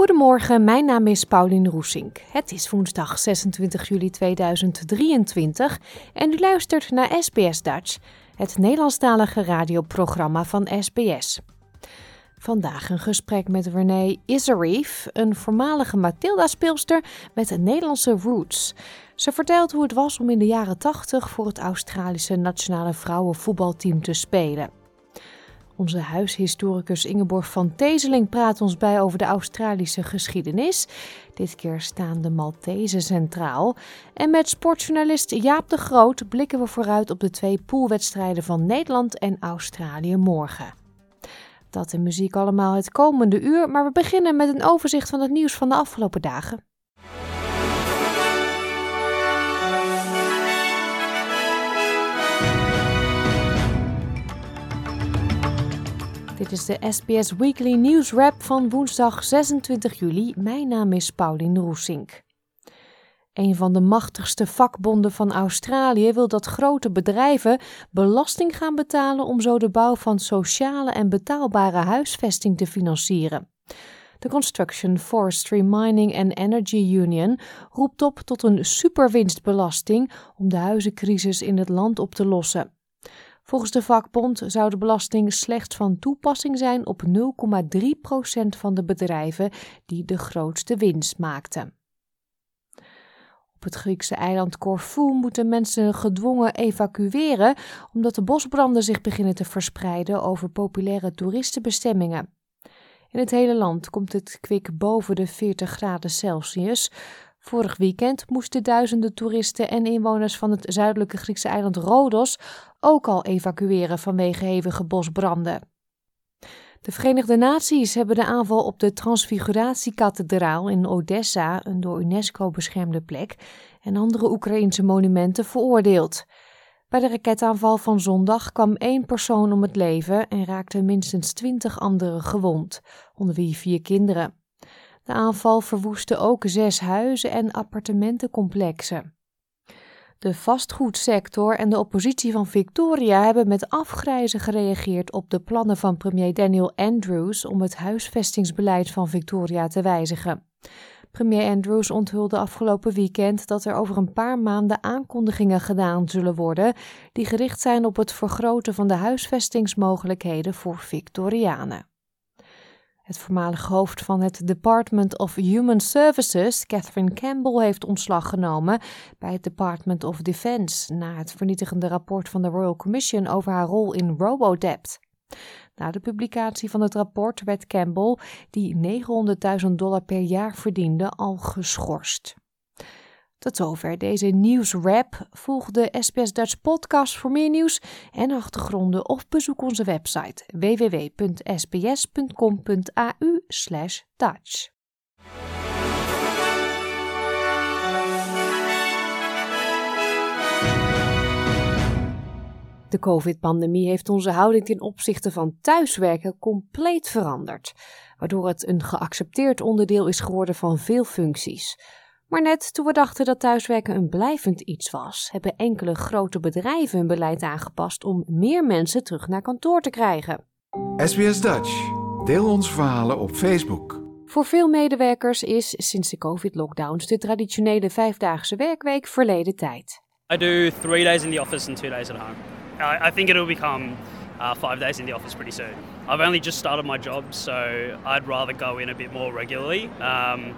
Goedemorgen, mijn naam is Paulien Roesink. Het is woensdag 26 juli 2023 en u luistert naar SBS Dutch, het Nederlandstalige radioprogramma van SBS. Vandaag een gesprek met Renee Isarief, een voormalige Matilda-speelster met een Nederlandse roots. Ze vertelt hoe het was om in de jaren 80 voor het Australische nationale vrouwenvoetbalteam te spelen. Onze huishistoricus Ingeborg van Tezeling praat ons bij over de Australische geschiedenis. Dit keer staan de Maltese centraal. En met sportjournalist Jaap de Groot blikken we vooruit op de twee poolwedstrijden van Nederland en Australië morgen. Dat en muziek allemaal het komende uur, maar we beginnen met een overzicht van het nieuws van de afgelopen dagen. Dit is de SBS Weekly News Wrap van woensdag 26 juli. Mijn naam is Pauline Roesink. Een van de machtigste vakbonden van Australië wil dat grote bedrijven belasting gaan betalen om zo de bouw van sociale en betaalbare huisvesting te financieren. De Construction, Forestry, Mining and Energy Union roept op tot een superwinstbelasting om de huizencrisis in het land op te lossen. Volgens de vakbond zou de belasting slechts van toepassing zijn op 0,3% van de bedrijven die de grootste winst maakten. Op het Griekse eiland Corfu moeten mensen gedwongen evacueren omdat de bosbranden zich beginnen te verspreiden over populaire toeristenbestemmingen. In het hele land komt het kwik boven de 40 graden Celsius. Vorig weekend moesten duizenden toeristen en inwoners van het zuidelijke Griekse eiland Rodos ook al evacueren vanwege hevige bosbranden. De Verenigde Naties hebben de aanval op de Transfiguratiekathedraal in Odessa, een door UNESCO beschermde plek, en andere Oekraïnse monumenten veroordeeld. Bij de raketaanval van zondag kwam één persoon om het leven en raakten minstens twintig anderen gewond, onder wie vier kinderen. De aanval verwoestte ook zes huizen en appartementencomplexen. De vastgoedsector en de oppositie van Victoria hebben met afgrijzen gereageerd op de plannen van premier Daniel Andrews om het huisvestingsbeleid van Victoria te wijzigen. Premier Andrews onthulde afgelopen weekend dat er over een paar maanden aankondigingen gedaan zullen worden die gericht zijn op het vergroten van de huisvestingsmogelijkheden voor Victorianen. Het voormalige hoofd van het Department of Human Services, Catherine Campbell, heeft ontslag genomen bij het Department of Defense na het vernietigende rapport van de Royal Commission over haar rol in Robodebt. Na de publicatie van het rapport werd Campbell, die 900.000 dollar per jaar verdiende, al geschorst. Tot zover deze nieuwswrap. Volg de SBS Dutch podcast voor meer nieuws en achtergronden of bezoek onze website www.sbs.com.au Dutch. De COVID-pandemie heeft onze houding ten opzichte van thuiswerken compleet veranderd, waardoor het een geaccepteerd onderdeel is geworden van veel functies. Maar net toen we dachten dat thuiswerken een blijvend iets was, hebben enkele grote bedrijven hun beleid aangepast om meer mensen terug naar kantoor te krijgen. SBS Dutch. Deel onze verhalen op Facebook. Voor veel medewerkers is sinds de COVID-lockdowns de traditionele vijfdaagse werkweek verleden tijd. I do three days in the office and two days at home. I, I think it'll become uh, five days in the office pretty soon. I've only just started my job, so I'd rather go in a bit more regularly. Um,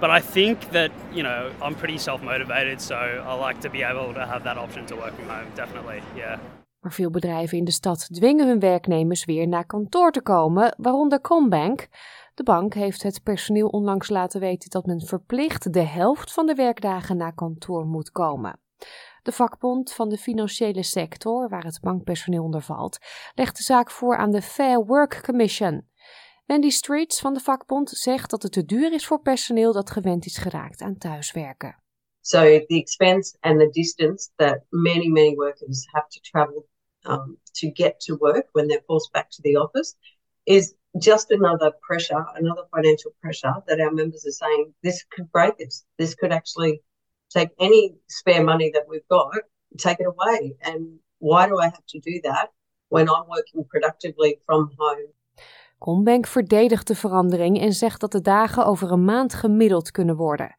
but I think that you know I'm pretty self-motivated, so I like to be able to have that option to work from home. Definitely, yeah. Maar veel bedrijven in de stad dwingen hun werknemers weer naar kantoor te komen, waaronder Combank. De bank heeft het personeel onlangs laten weten dat men verplicht de helft van de werkdagen naar kantoor moet komen. De vakbond van de financiële sector, waar het bankpersoneel onder valt, legt de zaak voor aan de Fair Work Commission. Wendy Streets van de vakbond zegt dat het te duur is voor personeel dat gewend is geraakt aan thuiswerken. So the expense and the distance that many many workers have to travel um, to get to work when they're forced back to the office is just another pressure, another financial pressure that our members are saying this could break us. This could actually take any spare money that we've got, take it away. And why do I have to do that when I'm working productively from home? Combank verdedigt de verandering en zegt dat de dagen over een maand gemiddeld kunnen worden.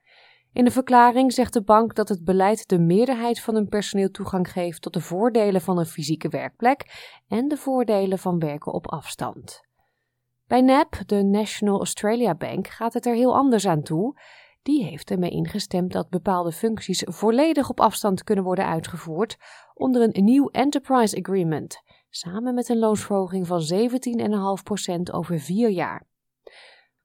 In de verklaring zegt de bank dat het beleid de meerderheid van hun personeel toegang geeft tot de voordelen van een fysieke werkplek en de voordelen van werken op afstand. Bij NAB, de National Australia Bank, gaat het er heel anders aan toe. Die heeft ermee ingestemd dat bepaalde functies volledig op afstand kunnen worden uitgevoerd onder een nieuw Enterprise Agreement, samen met een loonsverhoging van 17,5% over vier jaar.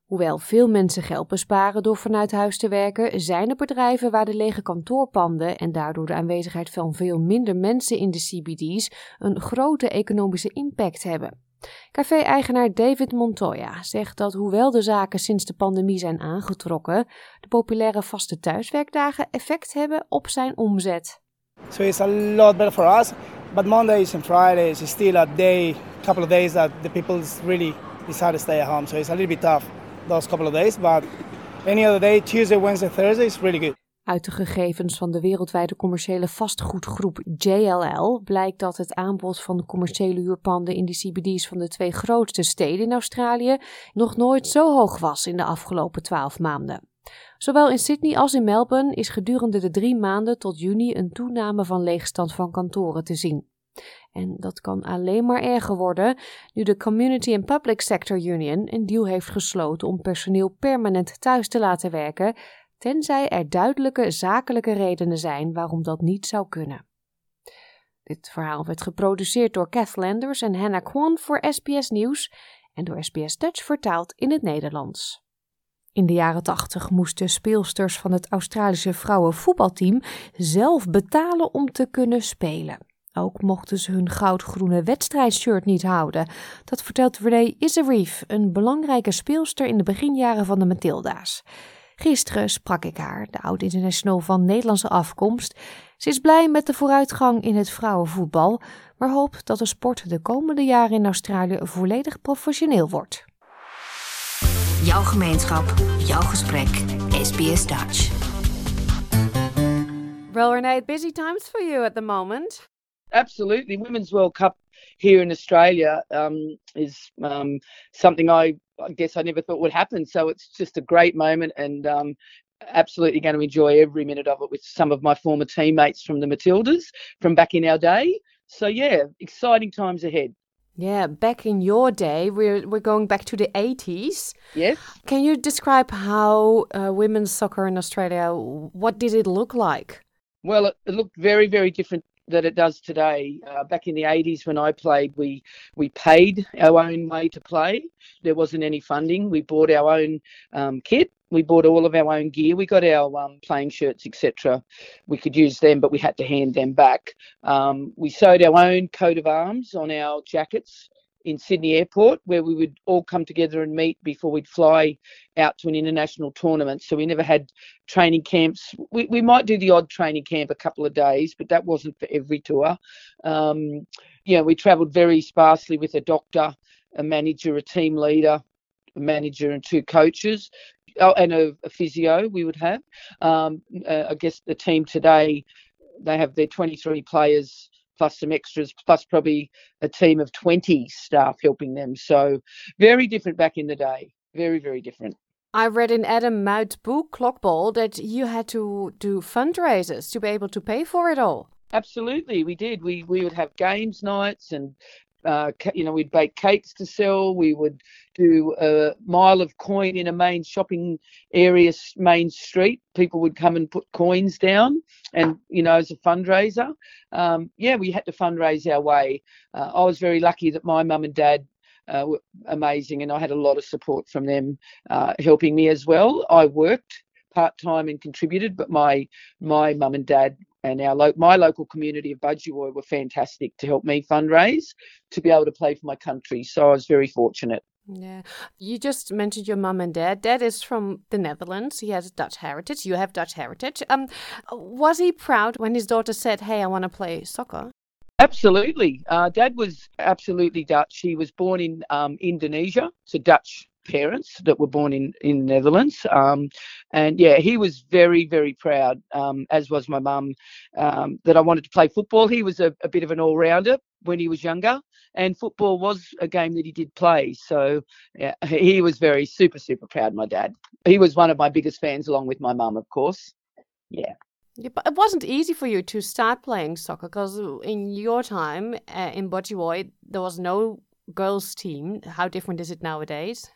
Hoewel veel mensen geld besparen door vanuit huis te werken, zijn er bedrijven waar de lege kantoorpanden en daardoor de aanwezigheid van veel minder mensen in de CBD's een grote economische impact hebben. Café-eigenaar David Montoya zegt dat hoewel de zaken sinds de pandemie zijn aangetrokken, de populaire vaste thuiswerkdagen effect hebben op zijn omzet. So it's a lot better for us, but Mondays and Fridays is still a day, couple of days that the people really decide to stay at home. So it's a little bit tough those couple of days, but any other day, Tuesday, Wednesday, Thursday is really good. Uit de gegevens van de wereldwijde commerciële vastgoedgroep JLL blijkt dat het aanbod van commerciële huurpanden in de CBD's van de twee grootste steden in Australië nog nooit zo hoog was in de afgelopen twaalf maanden. Zowel in Sydney als in Melbourne is gedurende de drie maanden tot juni een toename van leegstand van kantoren te zien. En dat kan alleen maar erger worden nu de Community and Public Sector Union een deal heeft gesloten om personeel permanent thuis te laten werken tenzij er duidelijke zakelijke redenen zijn waarom dat niet zou kunnen. Dit verhaal werd geproduceerd door Kath Landers en Hannah Kwan voor SBS Nieuws en door SBS Dutch vertaald in het Nederlands. In de jaren 80 moesten speelsters van het Australische vrouwenvoetbalteam zelf betalen om te kunnen spelen. Ook mochten ze hun goudgroene wedstrijdshirt niet houden. Dat vertelt Renee Iserief, een belangrijke speelster in de beginjaren van de Matilda's. Gisteren sprak ik haar, de oud-international van Nederlandse afkomst. Ze is blij met de vooruitgang in het vrouwenvoetbal, maar hoopt dat de sport de komende jaren in Australië volledig professioneel wordt. Jouw gemeenschap, jouw gesprek, SBS Dutch. Well, Renee, busy times for you at the moment. Absolutely, Women's World Cup here in Australia um, is um, something I, I, guess I never thought would happen. So it's just a great moment and um, absolutely going to enjoy every minute of it with some of my former teammates from the Matildas from back in our day. So yeah, exciting times ahead. Yeah, back in your day, we're we're going back to the 80s. Yes. Can you describe how uh, women's soccer in Australia? What did it look like? Well, it, it looked very, very different that it does today. Uh, back in the 80s when I played, we we paid our own way to play. There wasn't any funding. We bought our own um, kit. We bought all of our own gear. We got our um, playing shirts, etc. We could use them, but we had to hand them back. Um, we sewed our own coat of arms on our jackets in Sydney Airport, where we would all come together and meet before we'd fly out to an international tournament. So we never had training camps. We, we might do the odd training camp a couple of days, but that wasn't for every tour. Um, you know, we travelled very sparsely with a doctor, a manager, a team leader, a manager, and two coaches. Oh, and a, a physio we would have. Um, uh, I guess the team today, they have their 23 players plus some extras, plus probably a team of 20 staff helping them. So very different back in the day. Very, very different. I read in Adam Mout's book, Clockball, that you had to do fundraisers to be able to pay for it all. Absolutely, we did. We we would have games nights and uh, you know, we'd bake cakes to sell. We would do a mile of coin in a main shopping area, main street. People would come and put coins down, and you know, as a fundraiser, um, yeah, we had to fundraise our way. Uh, I was very lucky that my mum and dad uh, were amazing, and I had a lot of support from them uh, helping me as well. I worked part time and contributed, but my my mum and dad and our lo- my local community of Budgewoi were fantastic to help me fundraise to be able to play for my country. So I was very fortunate. Yeah. You just mentioned your mum and dad. Dad is from the Netherlands. He has Dutch heritage. You have Dutch heritage. Um, was he proud when his daughter said, Hey, I want to play soccer? Absolutely. Uh, Dad was absolutely Dutch. He was born in um, Indonesia. So Dutch parents that were born in in the Netherlands. Um, and yeah, he was very very proud, um, as was my mum, um, that I wanted to play football. He was a, a bit of an all rounder when he was younger, and football was a game that he did play. So yeah, he was very super super proud. My dad. He was one of my biggest fans, along with my mum, of course. Yeah. Yeah, but it wasn't easy for you to start playing soccer because in your time uh, in Budgewoi, there was no girls' team. How different is it nowadays?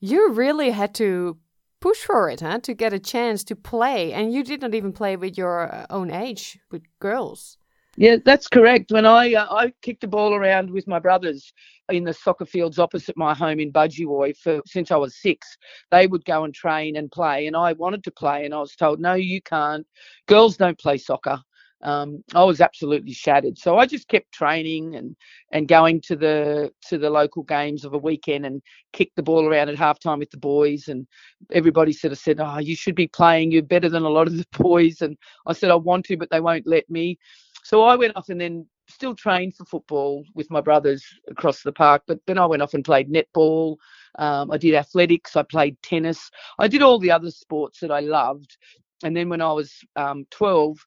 You really had to push for it, huh? To get a chance to play, and you did not even play with your uh, own age with girls. Yeah, that's correct. When I uh, I kicked the ball around with my brothers in the soccer fields opposite my home in Budgewoi for since I was six, they would go and train and play, and I wanted to play, and I was told, no, you can't. Girls don't play soccer um, I was absolutely shattered. So I just kept training and and going to the to the local games of a weekend and kicked the ball around at halftime with the boys. And everybody sort of said, "Oh, you should be playing. You're better than a lot of the boys." And I said, "I want to, but they won't let me." So I went off and then still trained for football with my brothers across the park. But then I went off and played netball. Um, I did athletics. I played tennis. I did all the other sports that I loved. And then when I was um, 12,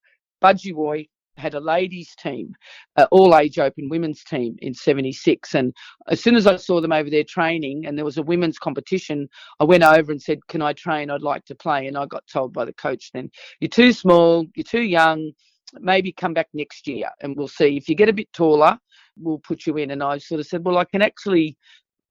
Budgewoi had a ladies team, uh, all age open women's team in 76. And as soon as I saw them over there training and there was a women's competition, I went over and said, Can I train? I'd like to play. And I got told by the coach then, You're too small, you're too young, maybe come back next year and we'll see. If you get a bit taller, we'll put you in. And I sort of said, Well, I can actually.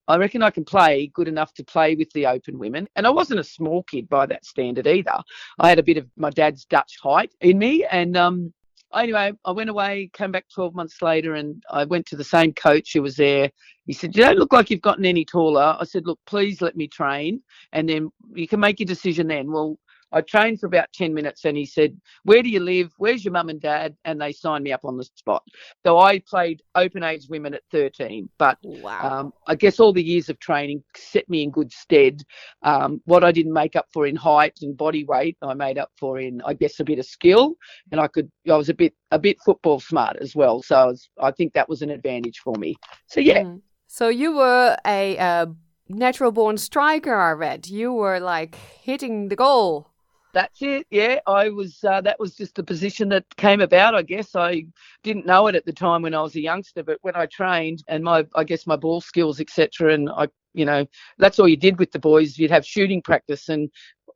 I reckon I can play good enough to play with the open women. And I wasn't a small kid by that standard either. I had a bit of my dad's Dutch height in me. And um, anyway, I went away, came back 12 months later, and I went to the same coach who was there. He said, You don't look like you've gotten any taller. I said, Look, please let me train, and then you can make your decision then. Well, I trained for about 10 minutes and he said, Where do you live? Where's your mum and dad? And they signed me up on the spot. So I played open age women at 13. But wow. um, I guess all the years of training set me in good stead. Um, what I didn't make up for in height and body weight, I made up for in, I guess, a bit of skill. And I could, I was a bit, a bit football smart as well. So I, was, I think that was an advantage for me. So yeah. Mm. So you were a uh, natural born striker, I read. You were like hitting the goal. That's it. Yeah, I was. Uh, that was just the position that came about. I guess I didn't know it at the time when I was a youngster, but when I trained and my, I guess my ball skills, etc., and I, you know, that's all you did with the boys. You'd have shooting practice, and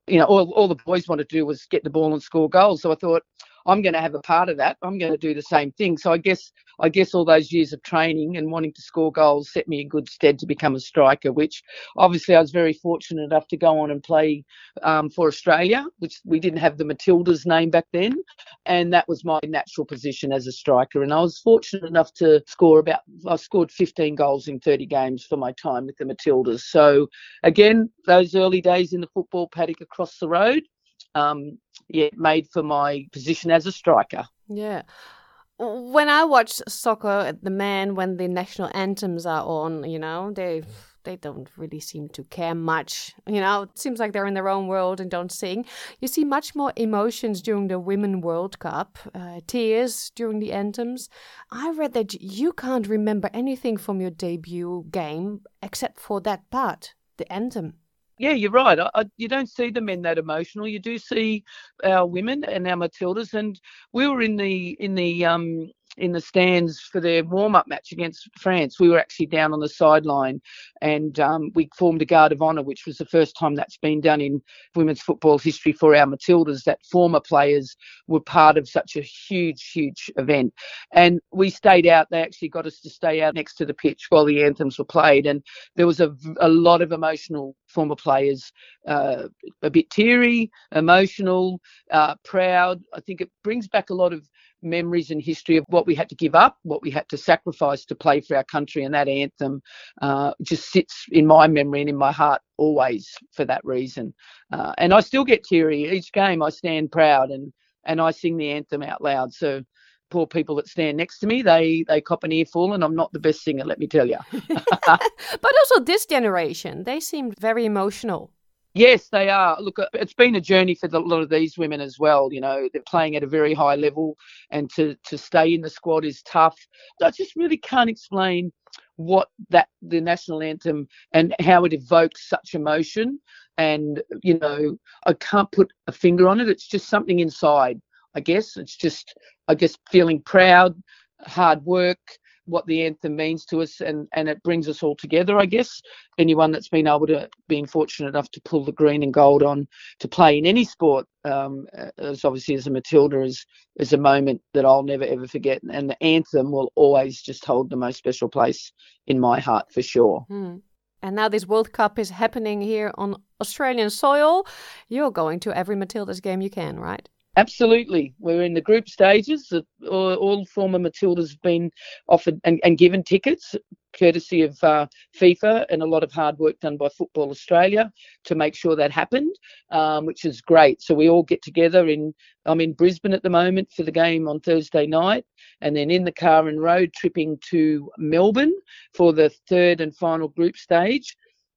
you know, all all the boys wanted to do was get the ball and score goals. So I thought, I'm going to have a part of that. I'm going to do the same thing. So I guess I guess all those years of training and wanting to score goals set me in good stead to become a striker. Which obviously I was very fortunate enough to go on and play um, for Australia, which we didn't have the Matildas name back then, and that was my natural position as a striker. And I was fortunate enough to score about I scored 15 goals in 30 games for my time with the Matildas. So again, those early days in the football paddock across the road um, yeah, made for my position as a striker. Yeah. When I watch soccer, at the men when the national anthems are on, you know, they they don't really seem to care much. You know, it seems like they're in their own world and don't sing. You see much more emotions during the Women World Cup, uh, tears during the anthems. I read that you can't remember anything from your debut game except for that part, the anthem yeah, you're right. I, I, you don't see the men that emotional. You do see our women and our Matildas, and we were in the in the um in the stands for their warm up match against France. We were actually down on the sideline and um, we formed a guard of honour, which was the first time that's been done in women's football history for our Matildas, that former players were part of such a huge, huge event. And we stayed out, they actually got us to stay out next to the pitch while the anthems were played. And there was a, a lot of emotional former players, uh, a bit teary, emotional, uh, proud. I think it brings back a lot of memories and history of what we had to give up, what we had to sacrifice to play for our country, and that anthem uh, just sits in my memory and in my heart always for that reason. Uh, and I still get teary each game. I stand proud and and I sing the anthem out loud. So poor people that stand next to me, they they cop an earful, and I'm not the best singer, let me tell you. but also this generation, they seemed very emotional. Yes, they are. Look, uh, it's been a journey for a lot of these women as well. You know, they're playing at a very high level, and to to stay in the squad is tough. I just really can't explain what that the national anthem and how it evokes such emotion. And you know, I can't put a finger on it. It's just something inside. I guess it's just, I guess, feeling proud, hard work, what the anthem means to us and and it brings us all together i guess anyone that's been able to being fortunate enough to pull the green and gold on to play in any sport um, as obviously as a matilda is is a moment that i'll never ever forget and the anthem will always just hold the most special place in my heart for sure hmm. And now this World Cup is happening here on Australian soil. You're going to every Matildas game you can, right? Absolutely. We're in the group stages. All, former Matildas have been offered and, and given tickets, courtesy of uh, FIFA, and a lot of hard work done by Football Australia to make sure that happened, um, which is great. So we all get together in. I'm in Brisbane at the moment for the game on Thursday night, and then in the car and road tripping to Melbourne for the third and final group stage.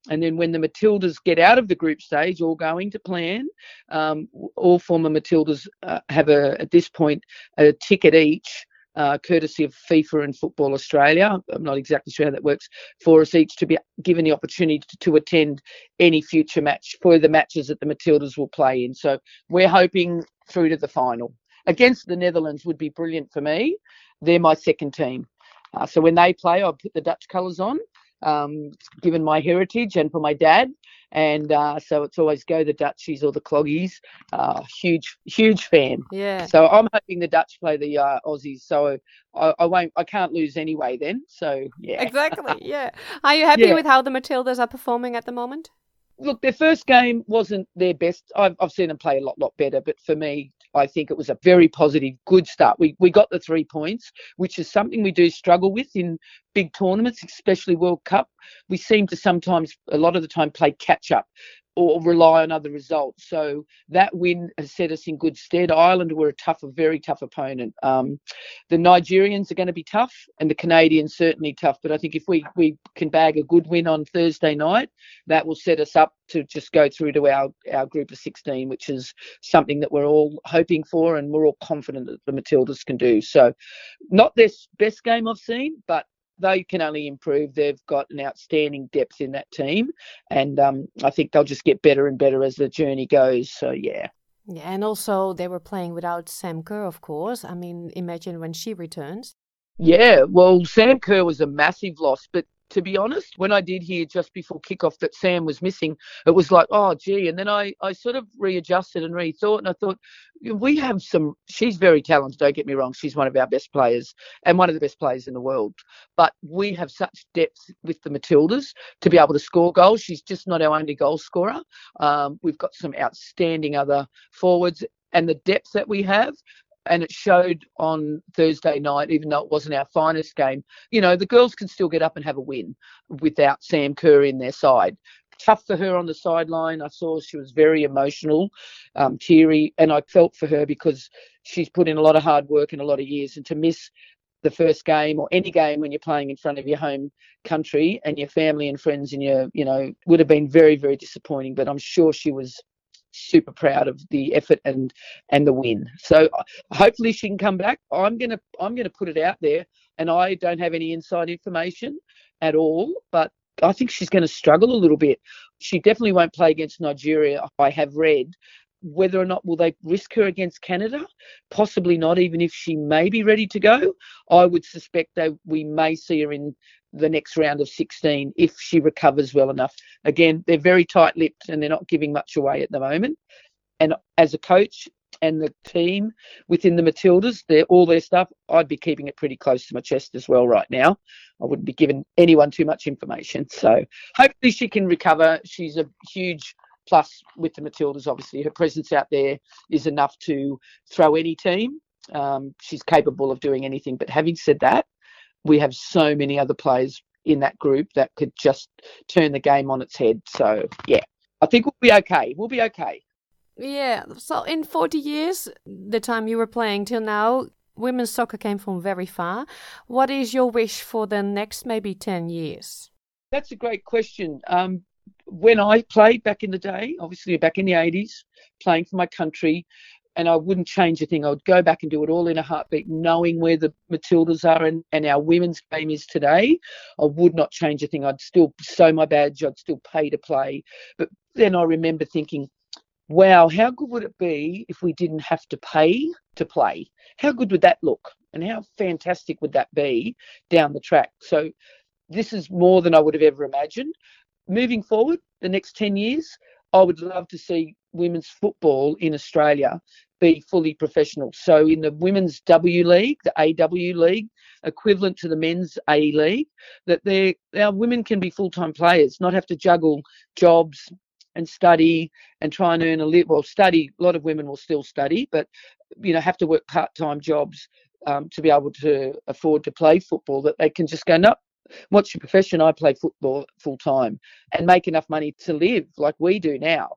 And then when the Matildas get out of the group stage, all going to plan, um, all former Matildas uh, have a at this point a ticket each. Uh, courtesy of FIFA and Football Australia. I'm not exactly sure how that works for us each to be given the opportunity to, to, attend any future match for the matches that the Matildas will play in. So we're hoping through to the final. Against the Netherlands would be brilliant for me. They're my second team. Uh, so when they play, I'll put the Dutch colours on um, given my heritage and for my dad. And uh, so it's always go the Dutchies or the Cloggies. Uh, huge, huge fan. Yeah. So I'm hoping the Dutch play the uh, Aussies. So I, I, won't, I can't lose anyway then. So yeah. Exactly. Yeah. Are you happy yeah. with how the Matildas are performing at the moment? Look, their first game wasn't their best. I've, I've seen them play a lot, lot better. But for me, I think it was a very positive, good start. We we got the three points, which is something we do struggle with in big tournaments, especially World Cup. We seem to sometimes, a lot of the time, play catch up or rely on other results. So that win has set us in good stead. Ireland were a tough, a very tough opponent. Um, the Nigerians are going to be tough, and the Canadians certainly tough. But I think if we we can bag a good win on Thursday night, that will set us up to just go through to our our group of 16, which is something that we're all hoping for, and we're all confident that the Matildas can do. So, not this best game I've seen, but they can only improve. They've got an outstanding depth in that team, and um, I think they'll just get better and better as the journey goes. So yeah. Yeah, and also they were playing without Sam Kerr, of course. I mean, imagine when she returns. Yeah, well, Sam Kerr was a massive loss, but to be honest, when I did hear just before kickoff that Sam was missing, it was like, oh, gee. And then I, I sort of readjusted and rethought, and I thought, we have some, she's very talented, don't get me wrong. She's one of our best players and one of the best players in the world. But we have such depth with the Matildas to be able to score goals. She's just not our only goal scorer. Um, we've got some outstanding other forwards and the depth that we have and it showed on Thursday night, even though it wasn't our finest game. You know, the girls can still get up and have a win without Sam Kerr in their side. Tough for her on the sideline. I saw she was very emotional, um, teary, and I felt for her because she's put in a lot of hard work and a lot of years, and to miss the first game or any game when you're playing in front of your home country and your family and friends and your you know would have been very very disappointing but i'm sure she was super proud of the effort and and the win. So uh, hopefully she can come back. I'm gonna I'm gonna put it out there, and I don't have any inside information at all, but I think she's going to struggle a little bit. She definitely won't play against Nigeria. I have read whether or not will they risk her against Canada? Possibly not, even if she may be ready to go. I would suspect that we may see her in the next round of 16 if she recovers well enough. Again, they're very tight lipped and they're not giving much away at the moment. And as a coach and the team within the Matildas, they're all their stuff, I'd be keeping it pretty close to my chest as well right now. I wouldn't be giving anyone too much information. So hopefully she can recover. She's a huge plus with the Matildas, obviously. Her presence out there is enough to throw any team. Um, she's capable of doing anything. But having said that, we have so many other players in that group that could just turn the game on its head. So, yeah, I think we'll be okay. We'll be okay. Yeah, so in 40 years, the time you were playing till now, women's soccer came from very far. What is your wish for the next maybe 10 years? That's a great question. Um, when I played back in the day, obviously back in the 80s, playing for my country, and I wouldn't change a thing. I would go back and do it all in a heartbeat, knowing where the Matildas are and, and our women's game is today. I would not change a thing. I'd still sew my badge, I'd still pay to play. But then I remember thinking, wow, how good would it be if we didn't have to pay to play? How good would that look? And how fantastic would that be down the track? So this is more than I would have ever imagined. Moving forward, the next 10 years, I would love to see women's football in Australia be fully professional. So in the women's W League, the AW League, equivalent to the men's A League, that they our women can be full-time players, not have to juggle jobs and study and try and earn a little. Well, study. A lot of women will still study, but you know have to work part-time jobs um, to be able to afford to play football. That they can just go, no, what's your profession? I play football full time and make enough money to live like we do now.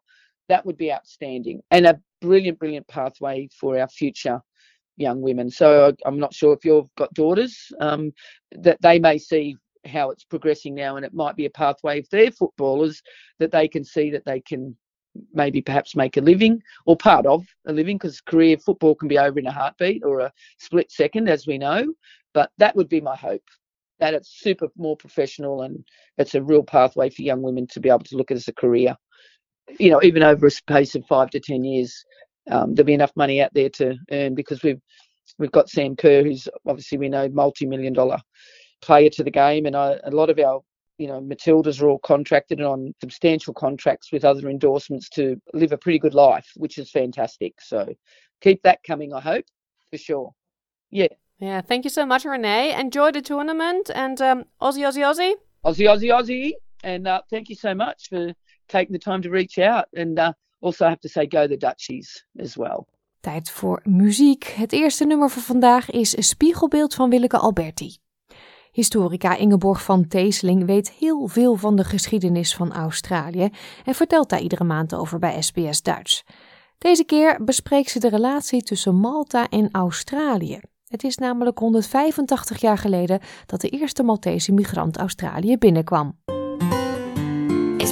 That would be outstanding and a brilliant, brilliant pathway for our future young women. So I'm not sure if you've got daughters um, that they may see how it's progressing now, and it might be a pathway if they're footballers that they can see that they can maybe perhaps make a living or part of a living because career football can be over in a heartbeat or a split second, as we know. But that would be my hope that it's super more professional and it's a real pathway for young women to be able to look at as a career. You know, even over a space of five to ten years, um, there'll be enough money out there to earn because we've we've got Sam Kerr, who's obviously we know multi-million dollar player to the game, and I, a lot of our you know Matildas are all contracted and on substantial contracts with other endorsements to live a pretty good life, which is fantastic. So keep that coming, I hope, for sure. Yeah. Yeah, thank you so much, Renee. Enjoy the tournament and um, Aussie, Aussie, Aussie. Aussie, Aussie, Aussie. And uh, thank you so much for taking the time to reach out. And uh, also have to say go the Dutchies as well. Tijd voor muziek. Het eerste nummer van vandaag is Spiegelbeeld van Willeke Alberti. Historica Ingeborg van Teesling weet heel veel van de geschiedenis van Australië en vertelt daar iedere maand over bij SBS Duits. Deze keer bespreekt ze de relatie tussen Malta en Australië. Het is namelijk 185 jaar geleden dat de eerste Maltese migrant Australië binnenkwam.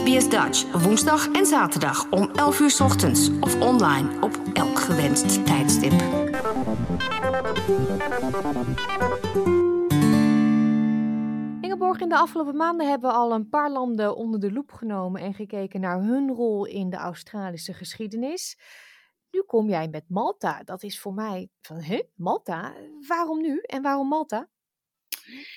SBS Dutch, woensdag en zaterdag om 11 uur ochtends of online op elk gewenst tijdstip. Ingeborg, in de afgelopen maanden hebben we al een paar landen onder de loep genomen en gekeken naar hun rol in de Australische geschiedenis. Nu kom jij met Malta. Dat is voor mij van, hè, Malta? Waarom nu en waarom Malta?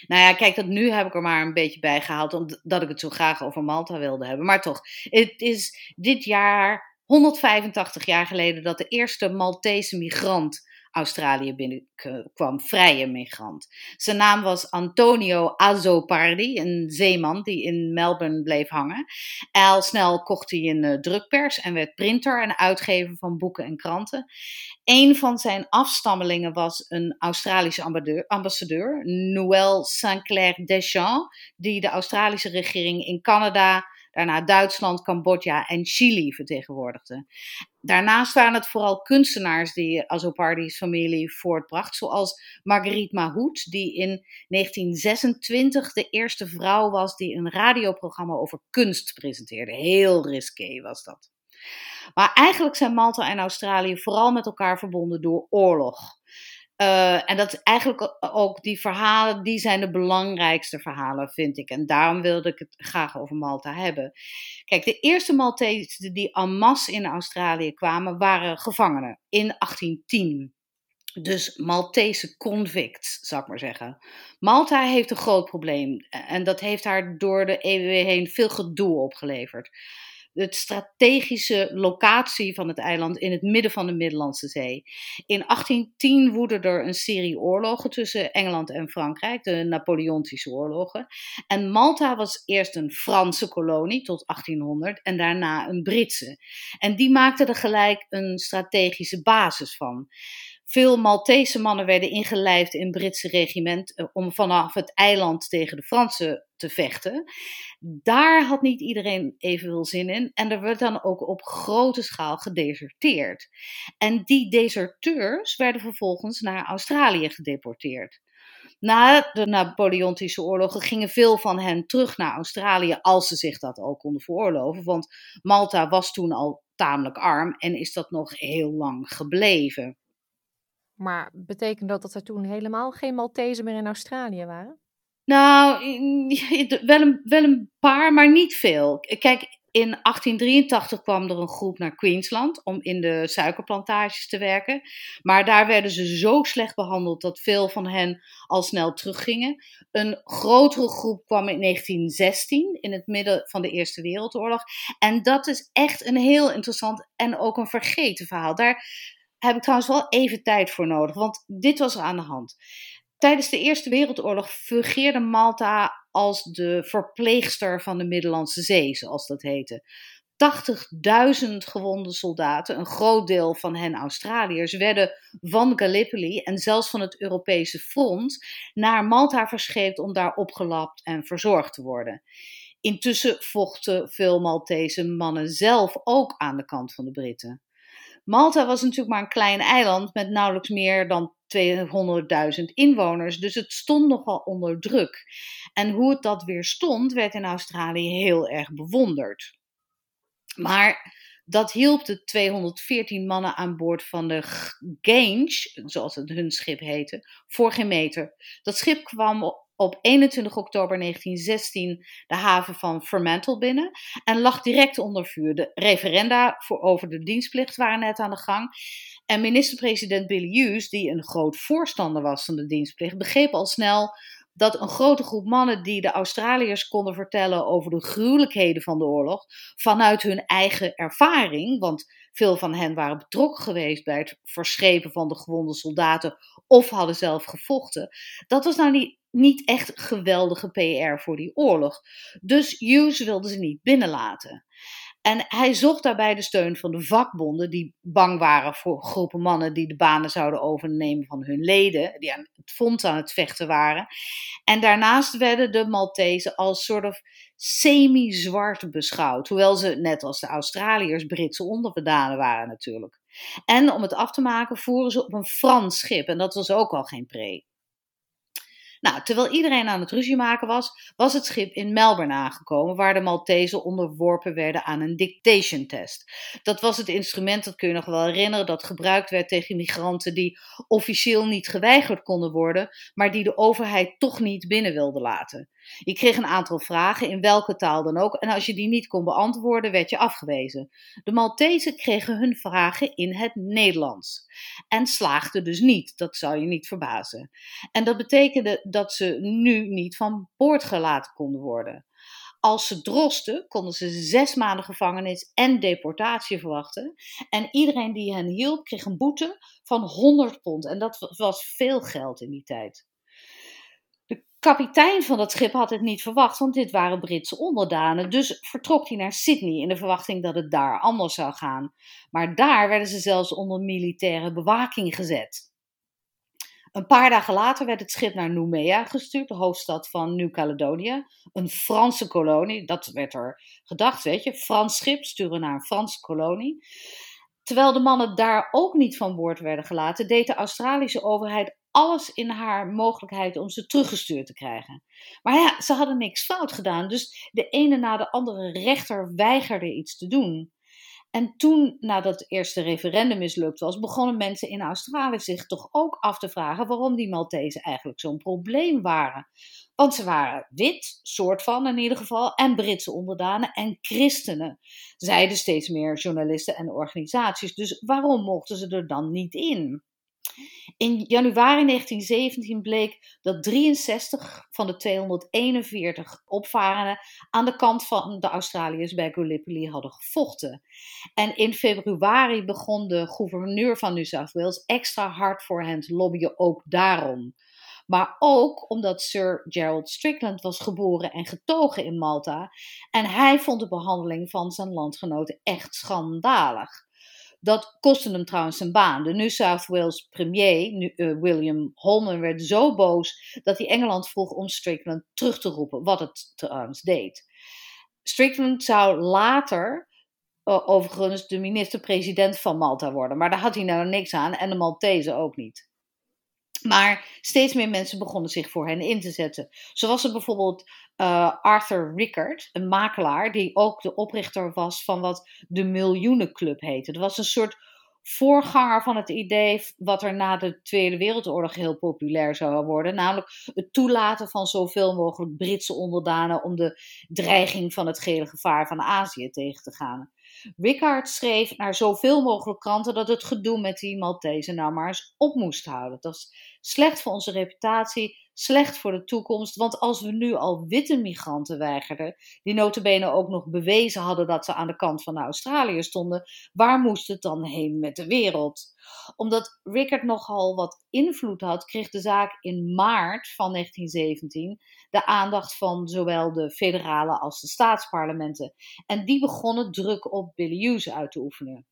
Nou ja, kijk, dat nu heb ik er maar een beetje bij gehaald, omdat ik het zo graag over Malta wilde hebben. Maar toch, het is dit jaar 185 jaar geleden dat de eerste Maltese migrant Australië binnenkwam, vrije migrant. Zijn naam was Antonio Azopardi, een zeeman die in Melbourne bleef hangen. Al snel kocht hij een uh, drukpers en werd printer en uitgever van boeken en kranten. Een van zijn afstammelingen was een Australische ambassadeur, Noël Sinclair Deschamps, die de Australische regering in Canada daarna Duitsland, Cambodja en Chili vertegenwoordigde. Daarnaast waren het vooral kunstenaars die Azopardi's familie voortbracht, zoals Marguerite Mahout, die in 1926 de eerste vrouw was die een radioprogramma over kunst presenteerde. Heel risqué was dat. Maar eigenlijk zijn Malta en Australië vooral met elkaar verbonden door oorlog. Uh, en dat is eigenlijk ook die verhalen, die zijn de belangrijkste verhalen, vind ik. En daarom wilde ik het graag over Malta hebben. Kijk, de eerste Maltese die en masse in Australië kwamen, waren gevangenen in 1810. Dus Maltese convicts, zou ik maar zeggen. Malta heeft een groot probleem en dat heeft haar door de eeuwen heen veel gedoe opgeleverd de strategische locatie van het eiland in het midden van de Middellandse Zee. In 1810 woedde er een serie oorlogen tussen Engeland en Frankrijk, de Napoleontische oorlogen. En Malta was eerst een Franse kolonie tot 1800 en daarna een Britse. En die maakten er gelijk een strategische basis van. Veel Maltese mannen werden ingelijfd in Britse regiment eh, om vanaf het eiland tegen de Fransen te vechten. Daar had niet iedereen evenveel zin in en er werd dan ook op grote schaal gedeserteerd. En die deserteurs werden vervolgens naar Australië gedeporteerd. Na de Napoleontische oorlogen gingen veel van hen terug naar Australië als ze zich dat al konden veroorloven, want Malta was toen al tamelijk arm en is dat nog heel lang gebleven. Maar betekent dat dat er toen helemaal geen Maltezen meer in Australië waren? Nou, wel een, wel een paar, maar niet veel. Kijk, in 1883 kwam er een groep naar Queensland om in de suikerplantages te werken. Maar daar werden ze zo slecht behandeld dat veel van hen al snel teruggingen. Een grotere groep kwam in 1916, in het midden van de Eerste Wereldoorlog. En dat is echt een heel interessant en ook een vergeten verhaal. Daar heb ik trouwens wel even tijd voor nodig, want dit was er aan de hand. Tijdens de Eerste Wereldoorlog fungeerde Malta als de verpleegster van de Middellandse Zee, zoals dat heette. 80.000 gewonde soldaten, een groot deel van hen Australiërs, werden van Gallipoli en zelfs van het Europese front naar Malta verscheept om daar opgelapt en verzorgd te worden. Intussen vochten veel Maltese mannen zelf ook aan de kant van de Britten. Malta was natuurlijk maar een klein eiland met nauwelijks meer dan 200.000 inwoners, dus het stond nogal onder druk. En hoe het dat weer stond, werd in Australië heel erg bewonderd. Maar dat hielp de 214 mannen aan boord van de Gange, zoals het hun schip heette, voor geen meter. Dat schip kwam op 21 oktober 1916 de haven van Fremantle binnen en lag direct onder vuur. De referenda voor over de dienstplicht waren net aan de gang. En minister-president Billy Hughes, die een groot voorstander was van de dienstplicht, begreep al snel dat een grote groep mannen die de Australiërs konden vertellen over de gruwelijkheden van de oorlog, vanuit hun eigen ervaring, want veel van hen waren betrokken geweest bij het verschepen van de gewonde soldaten of hadden zelf gevochten, dat was nou niet, niet echt geweldige PR voor die oorlog. Dus Hughes wilde ze niet binnenlaten. En hij zocht daarbij de steun van de vakbonden, die bang waren voor groepen mannen die de banen zouden overnemen van hun leden, die aan het fonds aan het vechten waren. En daarnaast werden de Maltezen als soort of semi-zwart beschouwd, hoewel ze net als de Australiërs Britse onderbedanen waren natuurlijk. En om het af te maken voeren ze op een Frans schip en dat was ook al geen pre. Nou, terwijl iedereen aan het ruzie maken was, was het schip in Melbourne aangekomen, waar de Maltezen onderworpen werden aan een dictation test. Dat was het instrument, dat kun je nog wel herinneren, dat gebruikt werd tegen migranten die officieel niet geweigerd konden worden, maar die de overheid toch niet binnen wilde laten. Je kreeg een aantal vragen, in welke taal dan ook, en als je die niet kon beantwoorden, werd je afgewezen. De Maltezen kregen hun vragen in het Nederlands en slaagden dus niet, dat zou je niet verbazen. En dat betekende dat ze nu niet van boord gelaten konden worden. Als ze drosten, konden ze zes maanden gevangenis en deportatie verwachten. En iedereen die hen hielp, kreeg een boete van 100 pond. En dat was veel geld in die tijd kapitein van dat schip had het niet verwacht, want dit waren Britse onderdanen. Dus vertrok hij naar Sydney in de verwachting dat het daar anders zou gaan. Maar daar werden ze zelfs onder militaire bewaking gezet. Een paar dagen later werd het schip naar Noumea gestuurd, de hoofdstad van Nieuw-Caledonië. Een Franse kolonie, dat werd er gedacht, weet je. Frans schip sturen naar een Franse kolonie. Terwijl de mannen daar ook niet van boord werden gelaten, deed de Australische overheid alles in haar mogelijkheid om ze teruggestuurd te krijgen. Maar ja, ze hadden niks fout gedaan, dus de ene na de andere rechter weigerde iets te doen. En toen, nadat het eerste referendum mislukt was, begonnen mensen in Australië zich toch ook af te vragen waarom die Maltese eigenlijk zo'n probleem waren. Want ze waren wit, soort van in ieder geval, en Britse onderdanen en christenen, zeiden steeds meer journalisten en organisaties. Dus waarom mochten ze er dan niet in? In januari 1917 bleek dat 63 van de 241 opvarenden aan de kant van de Australiërs bij Gallipoli hadden gevochten. En in februari begon de gouverneur van New South Wales extra hard voor hen te lobbyen, ook daarom. Maar ook omdat Sir Gerald Strickland was geboren en getogen in Malta. En hij vond de behandeling van zijn landgenoten echt schandalig. Dat kostte hem trouwens zijn baan. De New South Wales premier, uh, William Holman, werd zo boos dat hij Engeland vroeg om Strickland terug te roepen, wat het trouwens deed. Strickland zou later uh, overigens de minister-president van Malta worden, maar daar had hij nou niks aan en de Maltese ook niet. Maar steeds meer mensen begonnen zich voor hen in te zetten. Zo was er bijvoorbeeld uh, Arthur Rickard, een makelaar, die ook de oprichter was van wat de Miljoenenclub heette. Dat was een soort voorganger van het idee wat er na de Tweede Wereldoorlog heel populair zou worden, namelijk het toelaten van zoveel mogelijk Britse onderdanen om de dreiging van het gele gevaar van Azië tegen te gaan. Rickard schreef naar zoveel mogelijk kranten dat het gedoe met die Maltese nou maar eens op moest houden. Dat is slecht voor onze reputatie, slecht voor de toekomst. Want als we nu al witte migranten weigerden, die notabene ook nog bewezen hadden dat ze aan de kant van Australië stonden, waar moest het dan heen met de wereld? Omdat Rickard nogal wat invloed had, kreeg de zaak in maart van 1917 de aandacht van zowel de federale als de staatsparlementen. En die begonnen druk op Billy Hughes uit te oefenen.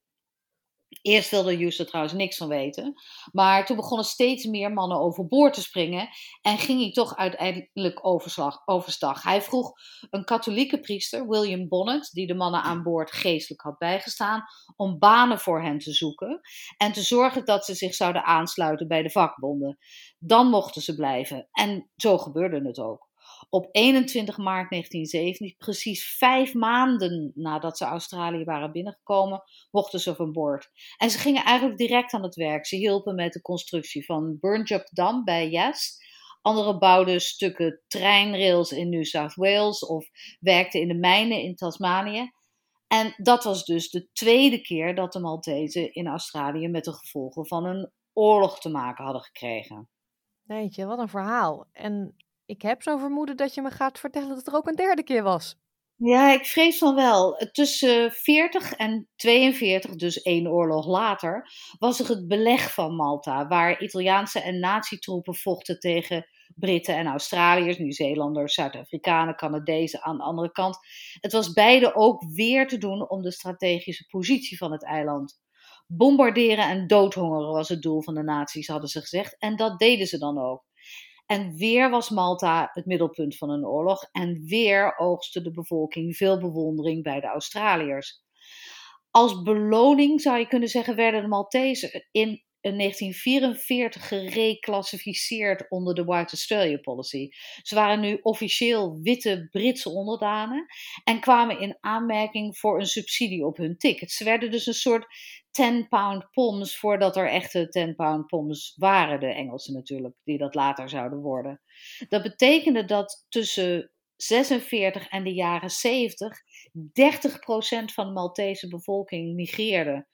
Eerst wilde Hughes er trouwens niks van weten. Maar toen begonnen steeds meer mannen overboord te springen. En ging hij toch uiteindelijk overslag, overstag. Hij vroeg een katholieke priester, William Bonnet, die de mannen aan boord geestelijk had bijgestaan, om banen voor hen te zoeken. En te zorgen dat ze zich zouden aansluiten bij de vakbonden. Dan mochten ze blijven. En zo gebeurde het ook. Op 21 maart 1970, precies vijf maanden nadat ze Australië waren binnengekomen, mochten ze van boord. En ze gingen eigenlijk direct aan het werk. Ze hielpen met de constructie van Burnjup Dam bij Yes. Anderen bouwden stukken treinrails in New South Wales of werkten in de mijnen in Tasmanië. En dat was dus de tweede keer dat de Maltezen in Australië met de gevolgen van een oorlog te maken hadden gekregen. Weet je, wat een verhaal. En ik heb zo'n vermoeden dat je me gaat vertellen dat er ook een derde keer was. Ja, ik vrees van wel. Tussen 40 en 42, dus één oorlog later, was er het beleg van Malta, waar Italiaanse en nazi-troepen vochten tegen Britten en Australiërs, Nieuw-Zeelanders, Zuid-Afrikanen, Canadezen aan de andere kant. Het was beide ook weer te doen om de strategische positie van het eiland. Bombarderen en doodhongeren was het doel van de nazi's, hadden ze gezegd. En dat deden ze dan ook. En weer was Malta het middelpunt van een oorlog. En weer oogste de bevolking veel bewondering bij de Australiërs. Als beloning zou je kunnen zeggen, werden de Maltezen in 1944 gereclassificeerd onder de White Australia Policy. Ze waren nu officieel witte Britse onderdanen en kwamen in aanmerking voor een subsidie op hun tickets. Ze werden dus een soort 10 pound poms voordat er echte 10 pound poms waren, de Engelsen natuurlijk, die dat later zouden worden. Dat betekende dat tussen 46 en de jaren 70 30% van de Maltese bevolking migreerde.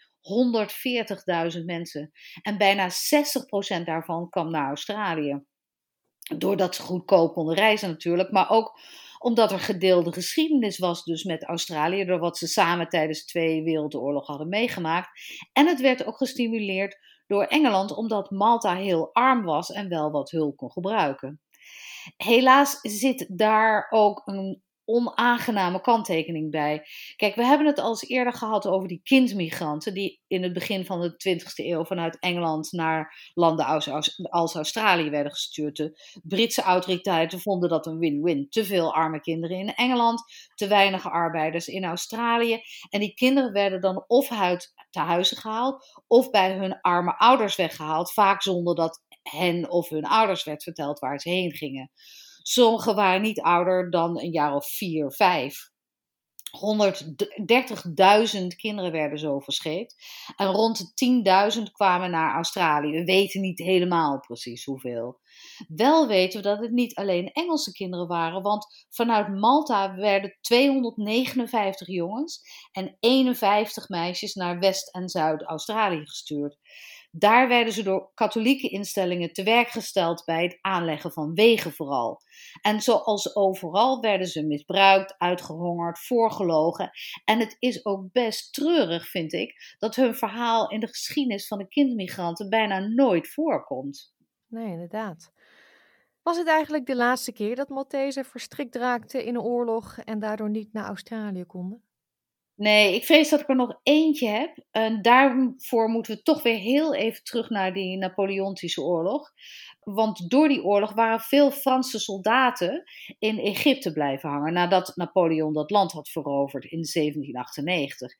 140.000 mensen. En bijna 60% daarvan kwam naar Australië. Doordat ze goedkoop konden reizen natuurlijk, maar ook omdat er gedeelde geschiedenis was dus met Australië, door wat ze samen tijdens de Tweede Wereldoorlog hadden meegemaakt. En het werd ook gestimuleerd door Engeland, omdat Malta heel arm was en wel wat hulp kon gebruiken. Helaas zit daar ook een onaangename kanttekening bij. Kijk, we hebben het al eens eerder gehad over die kindmigranten die in het begin van de 20e eeuw vanuit Engeland naar landen als, Australië werden gestuurd. De Britse autoriteiten vonden dat een win-win. Te veel arme kinderen in Engeland, te weinig arbeiders in Australië. En die kinderen werden dan of uit te huizen gehaald of bij hun arme ouders weggehaald, vaak zonder dat hen of hun ouders werd verteld waar ze heen gingen. Sommigen waren niet ouder dan een jaar of vier, vijf. 130.000 kinderen werden zo verscheept. En rond de 10.000 kwamen naar Australië. We weten niet helemaal precies hoeveel. Wel weten we dat het niet alleen Engelse kinderen waren, want vanuit Malta werden 259 jongens en 51 meisjes naar West- en Zuid-Australië gestuurd. Daar werden ze door katholieke instellingen te werk gesteld bij het aanleggen van wegen vooral. En zoals overal werden ze misbruikt, uitgehongerd, voorgelogen. En het is ook best treurig, vind ik, dat hun verhaal in de geschiedenis van de kindmigranten bijna nooit voorkomt. Nee, inderdaad. Was het eigenlijk de laatste keer dat Maltese verstrikt raakten in een oorlog en daardoor niet naar Australië konden? Nee, ik vrees dat ik er nog eentje heb. En daarvoor moeten we toch weer heel even terug naar die Napoleontische oorlog. Want door die oorlog waren veel Franse soldaten in Egypte blijven hangen nadat Napoleon dat land had veroverd in 1798.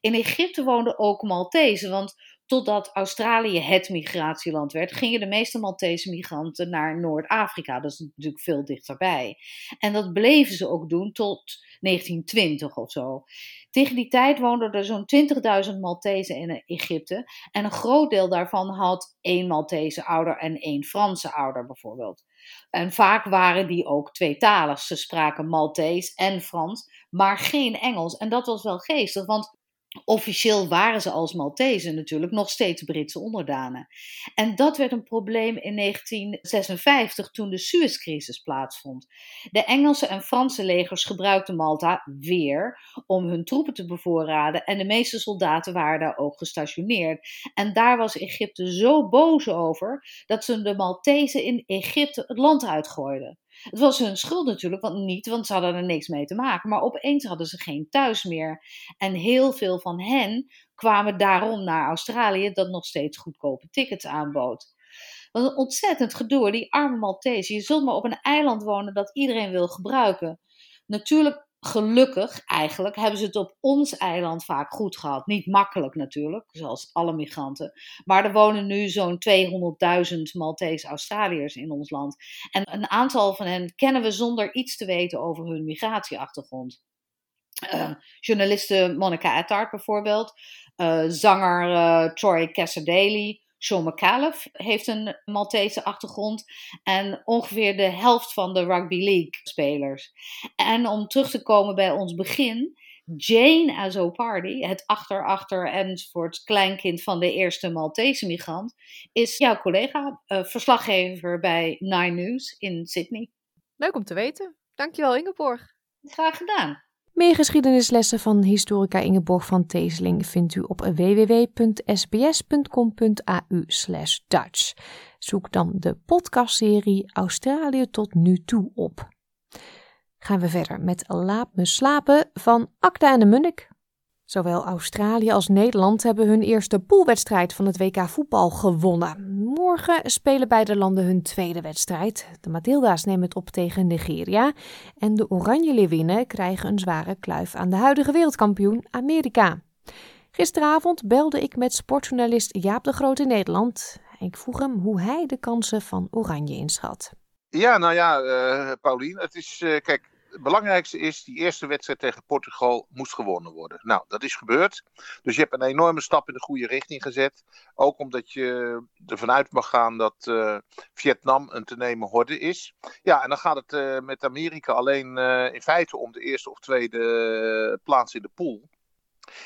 In Egypte woonden ook Maltese, want totdat Australië het migratieland werd, gingen de meeste Maltese migranten naar Noord-Afrika. Dat is natuurlijk veel dichterbij. En dat bleven ze ook doen tot 1920 of zo. Tegen die tijd woonden er zo'n 20.000 Maltezen in Egypte. En een groot deel daarvan had één Maltese ouder en één Franse ouder bijvoorbeeld. En vaak waren die ook tweetalig. Ze spraken Maltees en Frans, maar geen Engels. En dat was wel geestig, want Officieel waren ze als Maltezen natuurlijk nog steeds Britse onderdanen. En dat werd een probleem in 1956 toen de Suezcrisis plaatsvond. De Engelse en Franse legers gebruikten Malta weer om hun troepen te bevoorraden en de meeste soldaten waren daar ook gestationeerd. En daar was Egypte zo boos over dat ze de Maltezen in Egypte het land uitgooiden. Het was hun schuld natuurlijk, want niet, want ze hadden er niks mee te maken. Maar opeens hadden ze geen thuis meer. En heel veel van hen kwamen daarom naar Australië, dat nog steeds goedkope tickets aanbood. Wat een ontzettend gedoe, die arme Maltese. Je zult maar op een eiland wonen dat iedereen wil gebruiken. Natuurlijk gelukkig eigenlijk hebben ze het op ons eiland vaak goed gehad. Niet makkelijk natuurlijk, zoals alle migranten. Maar er wonen nu zo'n 200.000 Maltese Australiërs in ons land. En een aantal van hen kennen we zonder iets te weten over hun migratieachtergrond. Uh, journaliste Monica Attard bijvoorbeeld, uh, zanger uh, Troy Cassadaly, Sean McAuliffe heeft een Maltese achtergrond en ongeveer de helft van de Rugby League spelers. En om terug te komen bij ons begin, Jane Azopardi, het achter-achter enzovoort kleinkind van de eerste Maltese migrant, is jouw collega, uh, verslaggever bij Nine News in Sydney. Leuk om te weten. Dankjewel Ingeborg. Graag gedaan. Meer geschiedenislessen van historica Ingeborg van Teeseling vindt u op www.sbs.com.au Dutch. Zoek dan de podcastserie Australië tot nu toe op. Gaan we verder met Laat me slapen van Akda en de Munnik. Zowel Australië als Nederland hebben hun eerste poolwedstrijd van het WK voetbal gewonnen. Morgen spelen beide landen hun tweede wedstrijd. De Matilda's nemen het op tegen Nigeria. En de Oranje Leeuwinnen krijgen een zware kluif aan de huidige wereldkampioen Amerika. Gisteravond belde ik met sportjournalist Jaap de Groot in Nederland. Ik vroeg hem hoe hij de kansen van Oranje inschat. Ja, nou ja, uh, Paulien, het is, uh, kijk, het belangrijkste is, die eerste wedstrijd tegen Portugal moest gewonnen worden. Nou, dat is gebeurd. Dus je hebt een enorme stap in de goede richting gezet. Ook omdat je ervan uit mag gaan dat uh, Vietnam een te nemen horde is. Ja, en dan gaat het uh, met Amerika alleen uh, in feite om de eerste of tweede plaats in de pool.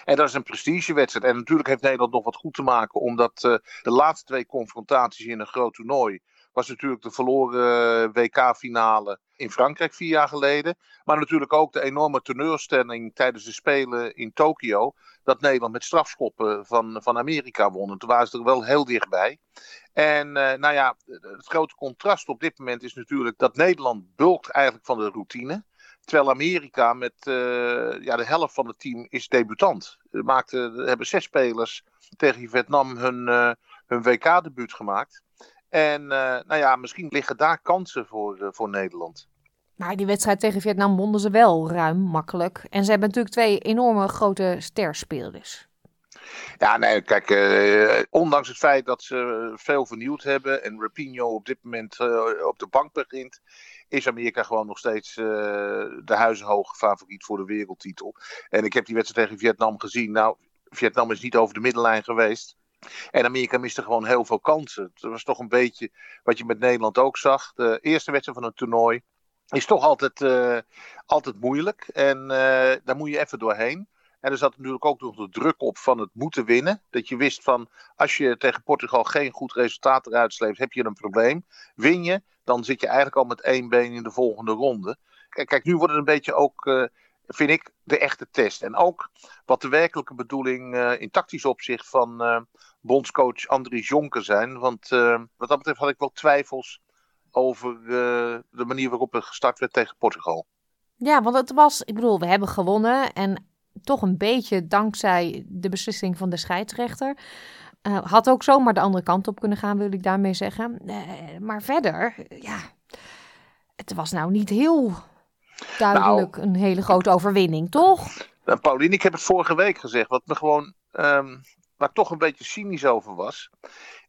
En dat is een prestigewedstrijd. En natuurlijk heeft Nederland nog wat goed te maken, omdat de laatste twee confrontaties in een groot toernooi was natuurlijk de verloren WK-finale in Frankrijk vier jaar geleden. Maar natuurlijk ook de enorme teleurstelling tijdens de Spelen in Tokio. Dat Nederland met strafschoppen van, van Amerika won. En toen waren ze er wel heel dichtbij. En uh, nou ja, het grote contrast op dit moment is natuurlijk dat Nederland bulkt eigenlijk van de routine. Terwijl Amerika met uh, ja, de helft van het team is debutant. Maakte, hebben zes spelers tegen Vietnam hun, hun WK-debuut gemaakt. En uh, nou ja, misschien liggen daar kansen voor, uh, voor Nederland. Maar die wedstrijd tegen Vietnam wonnen ze wel ruim, makkelijk. En ze hebben natuurlijk twee enorme grote sterspelers. Ja, nee, kijk, uh, ondanks het feit dat ze veel vernieuwd hebben en Rapinho op dit moment op de bank begint, is Amerika gewoon nog steeds de huizenhoge favoriet voor de wereldtitel. En ik heb die wedstrijd tegen Vietnam gezien. Nou, Vietnam is niet over de middenlijn geweest. En Amerika miste gewoon heel veel kansen. Het was toch een beetje wat je met Nederland ook zag. De eerste wedstrijd van een toernooi is toch altijd, uh, altijd moeilijk. En uh, daar moet je even doorheen. En er zat natuurlijk ook nog de druk op van het moeten winnen. Dat je wist van als je tegen Portugal geen goed resultaat eruit sleept, heb je een probleem. Win je, dan zit je eigenlijk al met één been in de volgende ronde. Kijk, nu wordt het een beetje ook, uh, vind ik, de echte test. En ook wat de werkelijke bedoeling uh, in tactisch opzicht van uh, bondscoach Andries Jonker zijn. Want wat dat betreft had ik wel twijfels over de manier waarop er gestart werd tegen Portugal. Ja, want het was, ik bedoel, we hebben gewonnen en toch een beetje dankzij de beslissing van de scheidsrechter. Had ook zomaar de andere kant op kunnen gaan, wil ik daarmee zeggen. Maar verder, ja, het was nou niet heel duidelijk nou, een hele grote overwinning, toch? Nou, Paulien, ik heb het vorige week gezegd. Wat me gewoon, um, waar ik toch een beetje cynisch over was,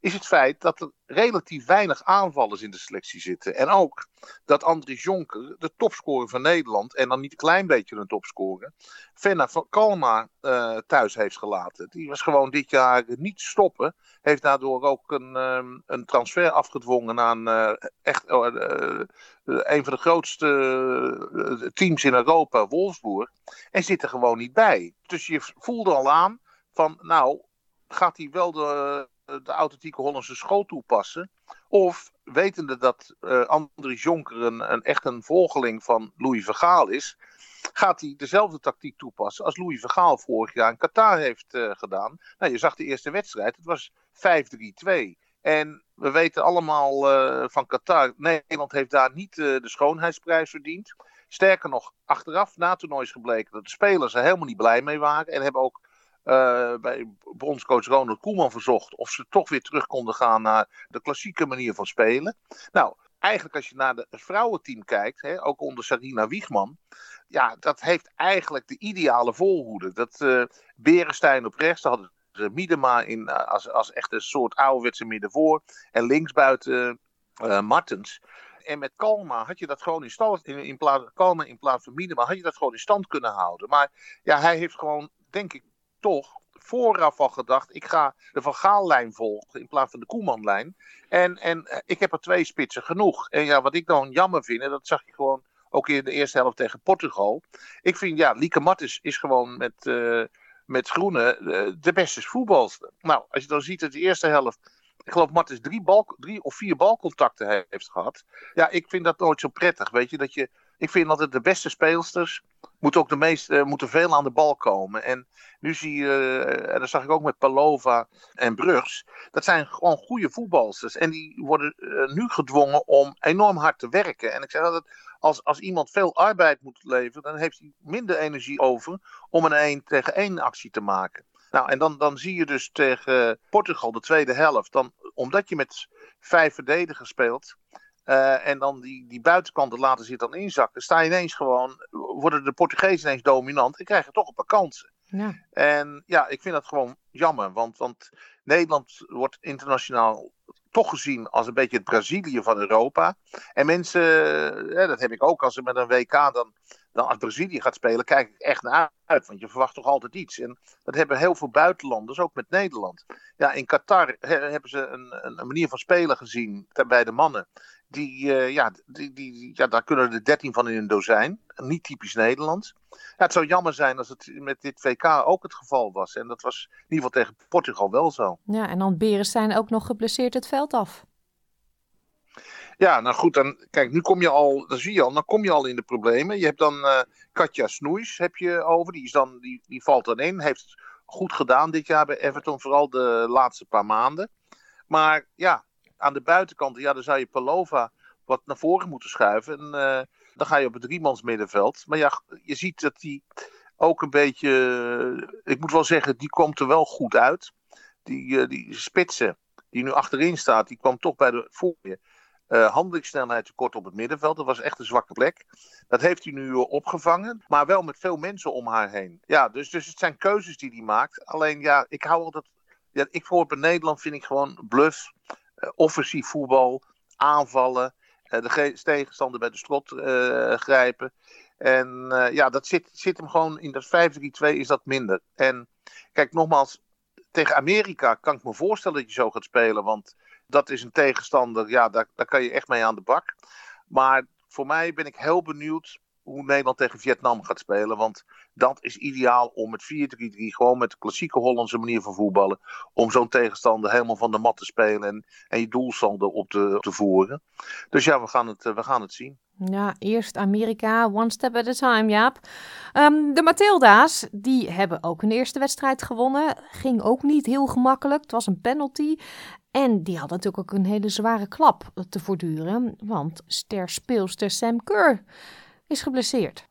is het feit dat er relatief weinig aanvallers in de selectie zitten. En ook dat Andries Jonker, de topscorer van Nederland, en dan niet een klein beetje een topscorer, Fenna van Kalma uh, thuis heeft gelaten. Die was gewoon dit jaar niet stoppen. Heeft daardoor ook een, um, een transfer afgedwongen een, uh, echt, uh, een van de grootste teams in Europa, Wolfsburg. En zit er gewoon niet bij. Dus je voelde al aan van, nou, gaat hij wel de de authentieke Hollandse school toepassen? Of wetende dat uh, Andries Jonker een, een, echt een volgeling van Louis Vergaal is, gaat hij dezelfde tactiek toepassen als Louis Vergaal vorig jaar in Qatar heeft uh, gedaan? Nou, je zag de eerste wedstrijd, het was 5-3-2. En we weten allemaal uh, van Qatar, Nederland heeft daar niet de schoonheidsprijs verdiend. Sterker nog, achteraf na toernooi is gebleken dat de spelers er helemaal niet blij mee waren. En hebben ook uh, bij bondscoach Ronald Koeman verzocht of ze toch weer terug konden gaan naar de klassieke manier van spelen. Nou, eigenlijk als je naar het vrouwenteam kijkt, hè, ook onder Sarina Wiegman, ja, dat heeft eigenlijk de ideale volhoede. Dat uh, Berenstein op rechts, daar hadden ze Miedema in, uh, als, als echt een soort ouderwetse middenvoor en linksbuiten uh, Martens. En met Kalma had je dat gewoon in stand, in, in plaats Kalma in plaats van Miedema, had je dat gewoon in stand kunnen houden. Maar ja, hij heeft gewoon, denk ik, toch vooraf al gedacht, ik ga de Van Gaal-lijn volgen in plaats van de Koeman-lijn. En, en eh, ik heb er twee spitsen genoeg. En ja, wat ik dan jammer vind, en dat zag je gewoon ook in de eerste helft tegen Portugal. Ik vind, ja, Lieke Mattis is gewoon met, uh, met Groene uh, de beste voetbalster. Nou, als je dan ziet dat de eerste helft ik geloof Martens drie, bal, drie of vier balcontacten heeft gehad. Ja, ik vind dat nooit zo prettig. Weet je, dat je ik vind altijd de beste speelsters moeten ook de meest, uh, moeten veel aan de bal komen. En nu zie je, uh, en dat zag ik ook met Palova en Brugs, dat zijn gewoon goede voetbalsters. En die worden uh, nu gedwongen om enorm hard te werken. En ik zeg altijd, als, als iemand veel arbeid moet leveren, dan heeft hij minder energie over om een 1 tegen 1 actie te maken. Nou, en dan, dan zie je dus tegen Portugal de tweede helft, dan, omdat je met vijf verdedigers speelt, uh, en dan die, die buitenkanten laten zich dan inzakken. Sta je ineens gewoon, worden de Portugezen ineens dominant en krijgen toch een paar kansen. Ja. En ja, ik vind dat gewoon jammer. Want, want Nederland wordt internationaal toch gezien als een beetje het Brazilië van Europa. En mensen, ja, dat heb ik ook als ze met een WK dan, dan als Brazilië gaat spelen, kijk ik echt naar uit. Want je verwacht toch altijd iets. En dat hebben heel veel buitenlanders, ook met Nederland. Ja, in Qatar hebben ze een, een manier van spelen gezien bij de mannen die, uh, ja, die, die, ja, daar kunnen er 13 van in een dozijn. Niet typisch Nederlands. Ja, het zou jammer zijn als het met dit WK ook het geval was. En dat was in ieder geval tegen Portugal wel zo. Ja, en dan Berenstein ook nog geblesseerd het veld af. Ja, nou goed, dan, kijk, nu kom je al, dan zie je al, dan kom je al in de problemen. Je hebt dan uh, Katja Snoeis heb je over, die, is dan, die, die valt dan in. Heeft goed gedaan dit jaar bij Everton, vooral de laatste paar maanden. Maar ja, aan de buitenkant, ja, dan zou je Palova wat naar voren moeten schuiven. En uh, dan ga je op het driemans middenveld. Maar ja, je ziet dat die ook een beetje, eh, ik moet wel zeggen, die komt er wel goed uit. Die, uh, die spitsen die nu achterin staat, die kwam toch bij de voor je. Uh, handelingssnelheid tekort op het middenveld. Dat was echt een zwakke plek. Dat heeft hij nu opgevangen. Maar wel met veel mensen om haar heen. Ja, dus, dus het zijn keuzes die hij maakt. Alleen ja, ik hou altijd. Ja, ik voor in Nederland vind ik gewoon bluff. Eh, offensief voetbal, aanvallen. de tegenstander bij de strot grijpen. En ja, dat zit, zit hem gewoon in dat 5-3-2 is dat minder. En kijk, nogmaals, tegen Amerika kan ik me voorstellen dat je zo gaat spelen. Want dat is een tegenstander, ja, daar, daar kan je echt mee aan de bak. Maar voor mij ben ik heel benieuwd hoe Nederland tegen Vietnam gaat spelen. Want dat is ideaal om met 4-3-3, gewoon met de klassieke Hollandse manier van voetballen, om zo'n tegenstander helemaal van de mat te spelen en, je doelsaldo op te, voeren. Dus ja, we gaan het, we gaan het zien. Ja, eerst Amerika, one step at a time, Jaap. Um, de Matilda's, die hebben ook een eerste wedstrijd gewonnen. Ging ook niet heel gemakkelijk. Het was een penalty. En die had natuurlijk ook een hele zware klap te voortduren. Want ster speelster Sam Kerr is geblesseerd.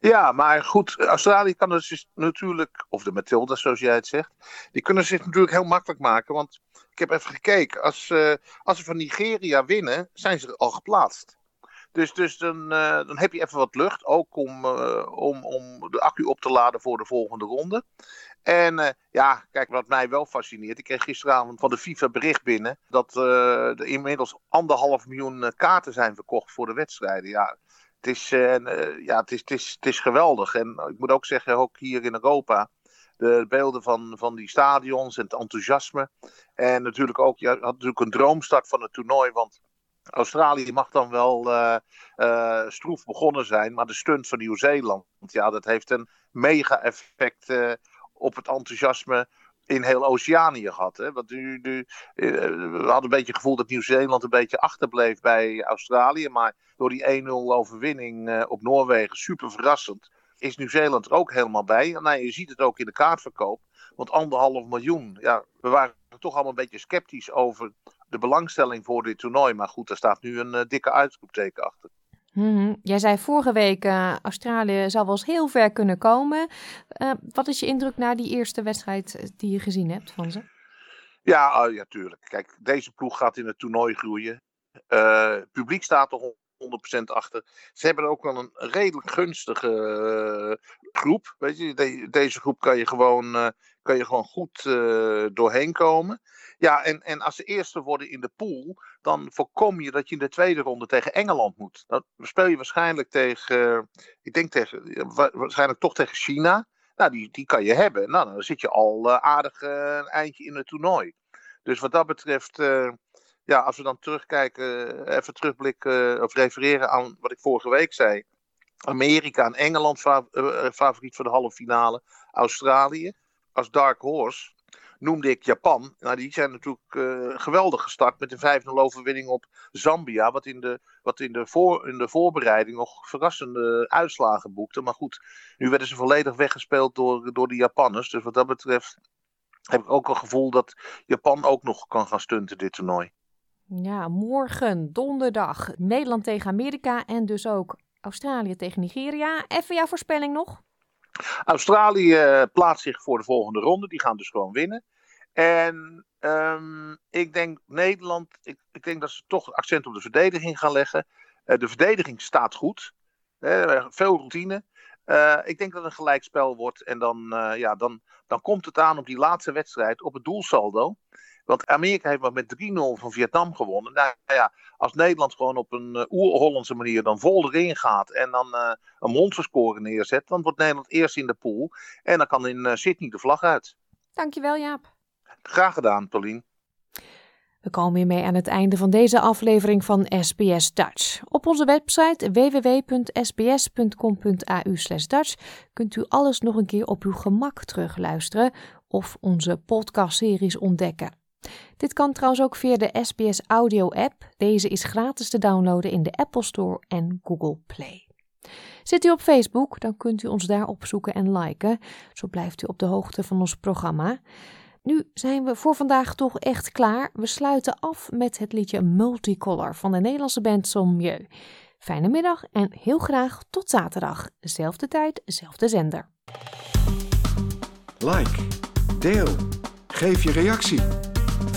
Ja, maar goed, Australië kan het dus natuurlijk, of de Matilda's zoals jij het zegt, die kunnen zich natuurlijk heel makkelijk maken. Want ik heb even gekeken, als, uh, als ze van Nigeria winnen, zijn ze al geplaatst. Dus, dus dan, uh, dan heb je even wat lucht, ook om, uh, om, om de accu op te laden voor de volgende ronde. En uh, ja, kijk, wat mij wel fascineert. Ik kreeg gisteravond van de FIFA bericht binnen dat er inmiddels anderhalf miljoen kaarten zijn verkocht voor de wedstrijden. Ja, het is, ja, het is, het is, is geweldig. En ik moet ook zeggen, ook hier in Europa de beelden van, van die stadions en het enthousiasme. En natuurlijk ook, je had natuurlijk een droomstart van het toernooi, want Australië mag dan wel uh, stroef begonnen zijn, maar de stunt van Nieuw-Zeeland, ja, dat heeft een mega effect op het enthousiasme in heel Oceanië gehad. Hè? Want nu, nu, we hadden een beetje het gevoel dat Nieuw-Zeeland een beetje achterbleef bij Australië, maar door die 1-0 overwinning op Noorwegen, super verrassend, is Nieuw-Zeeland er ook helemaal bij. Nou, je ziet het ook in de kaartverkoop, want anderhalf miljoen, ja, we waren toch allemaal een beetje sceptisch over de belangstelling voor dit toernooi. Maar goed, daar staat nu een uh, dikke uitroepteken achter. Mm-hmm. Jij zei vorige week, uh, Australië zal wel eens heel ver kunnen komen. Uh, wat is je indruk na die eerste wedstrijd die je gezien hebt van ze? Ja, uh, ja, tuurlijk. Kijk, deze ploeg gaat in het toernooi groeien. het publiek staat er 100% achter. Ze hebben ook wel een redelijk gunstige groep. Weet je, de, deze groep kan je gewoon, kan je gewoon goed doorheen komen. Ja, en, en als ze eerste worden in de pool, dan voorkom je dat je in de tweede ronde tegen Engeland moet. Dan speel je waarschijnlijk tegen, ik denk tegen, waarschijnlijk toch tegen China. Nou, die, die kan je hebben. Nou, dan zit je al aardig een eindje in het toernooi. Dus wat dat betreft, ja, als we dan terugkijken, even terugblikken of refereren aan wat ik vorige week zei. Amerika en Engeland favoriet voor de halve finale. Australië als dark horse noemde ik Japan. Nou, die zijn natuurlijk geweldig gestart met een 5-0 overwinning op Zambia. Wat, in de, wat in, de voor, in de voorbereiding nog verrassende uitslagen boekte. Maar goed, nu werden ze volledig weggespeeld door, door de Japanners. Dus wat dat betreft heb ik ook een gevoel dat Japan ook nog kan gaan stunten dit toernooi. Ja, morgen, donderdag, Nederland tegen Amerika en dus ook Australië tegen Nigeria. Even jouw voorspelling nog? Australië eh, plaatst zich voor de volgende ronde. Die gaan dus gewoon winnen. En um, ik denk Nederland, ik, ik, denk dat ze toch accent op de verdediging gaan leggen. Uh, de verdediging staat goed. Uh, veel routine. Uh, ik denk dat het een gelijkspel wordt. En dan, ja, dan, dan komt het aan op die laatste wedstrijd op het doelsaldo. Want Amerika heeft maar met 3-0 van Vietnam gewonnen. Nou ja, als Nederland gewoon op een uh, oer-Hollandse manier dan vol erin gaat en dan uh, een monsterscore neerzet, dan wordt Nederland eerst in de pool. En dan kan in uh, Sydney de vlag uit. Dankjewel Jaap. Graag gedaan, Paulien. We komen hiermee aan het einde van deze aflevering van SBS Dutch. Op onze website www.sbs.com.au Dutch kunt u alles nog een keer op uw gemak terugluisteren of onze podcastseries ontdekken. Dit kan trouwens ook via de SBS Audio app. Deze is gratis te downloaden in de Apple Store en Google Play. Zit u op Facebook, dan kunt u ons daar opzoeken en liken. Zo blijft u op de hoogte van ons programma. Nu zijn we voor vandaag toch echt klaar. We sluiten af met het liedje Multicolor van de Nederlandse band Sommieu. Fijne middag en heel graag tot zaterdag. Zelfde tijd, zelfde zender. Like, deel, geef je reactie.